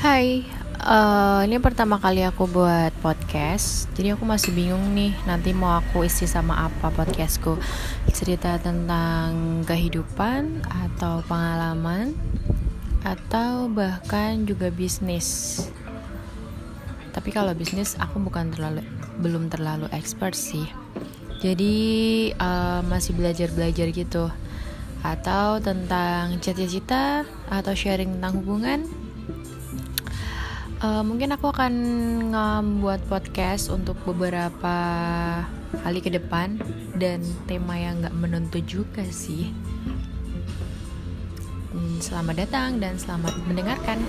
Hai, uh, ini pertama kali aku buat podcast Jadi aku masih bingung nih nanti mau aku isi sama apa podcastku? Cerita tentang kehidupan atau pengalaman Atau bahkan juga bisnis. Tapi kalau bisnis aku bukan terlalu belum terlalu expert sih. Jadi uh, masih belajar-belajar gitu. Atau tentang cita-cita atau sharing tentang hubungan Uh, mungkin aku akan membuat podcast untuk beberapa kali ke depan dan tema yang nggak menentu juga sih. Hmm, selamat datang dan selamat mendengarkan.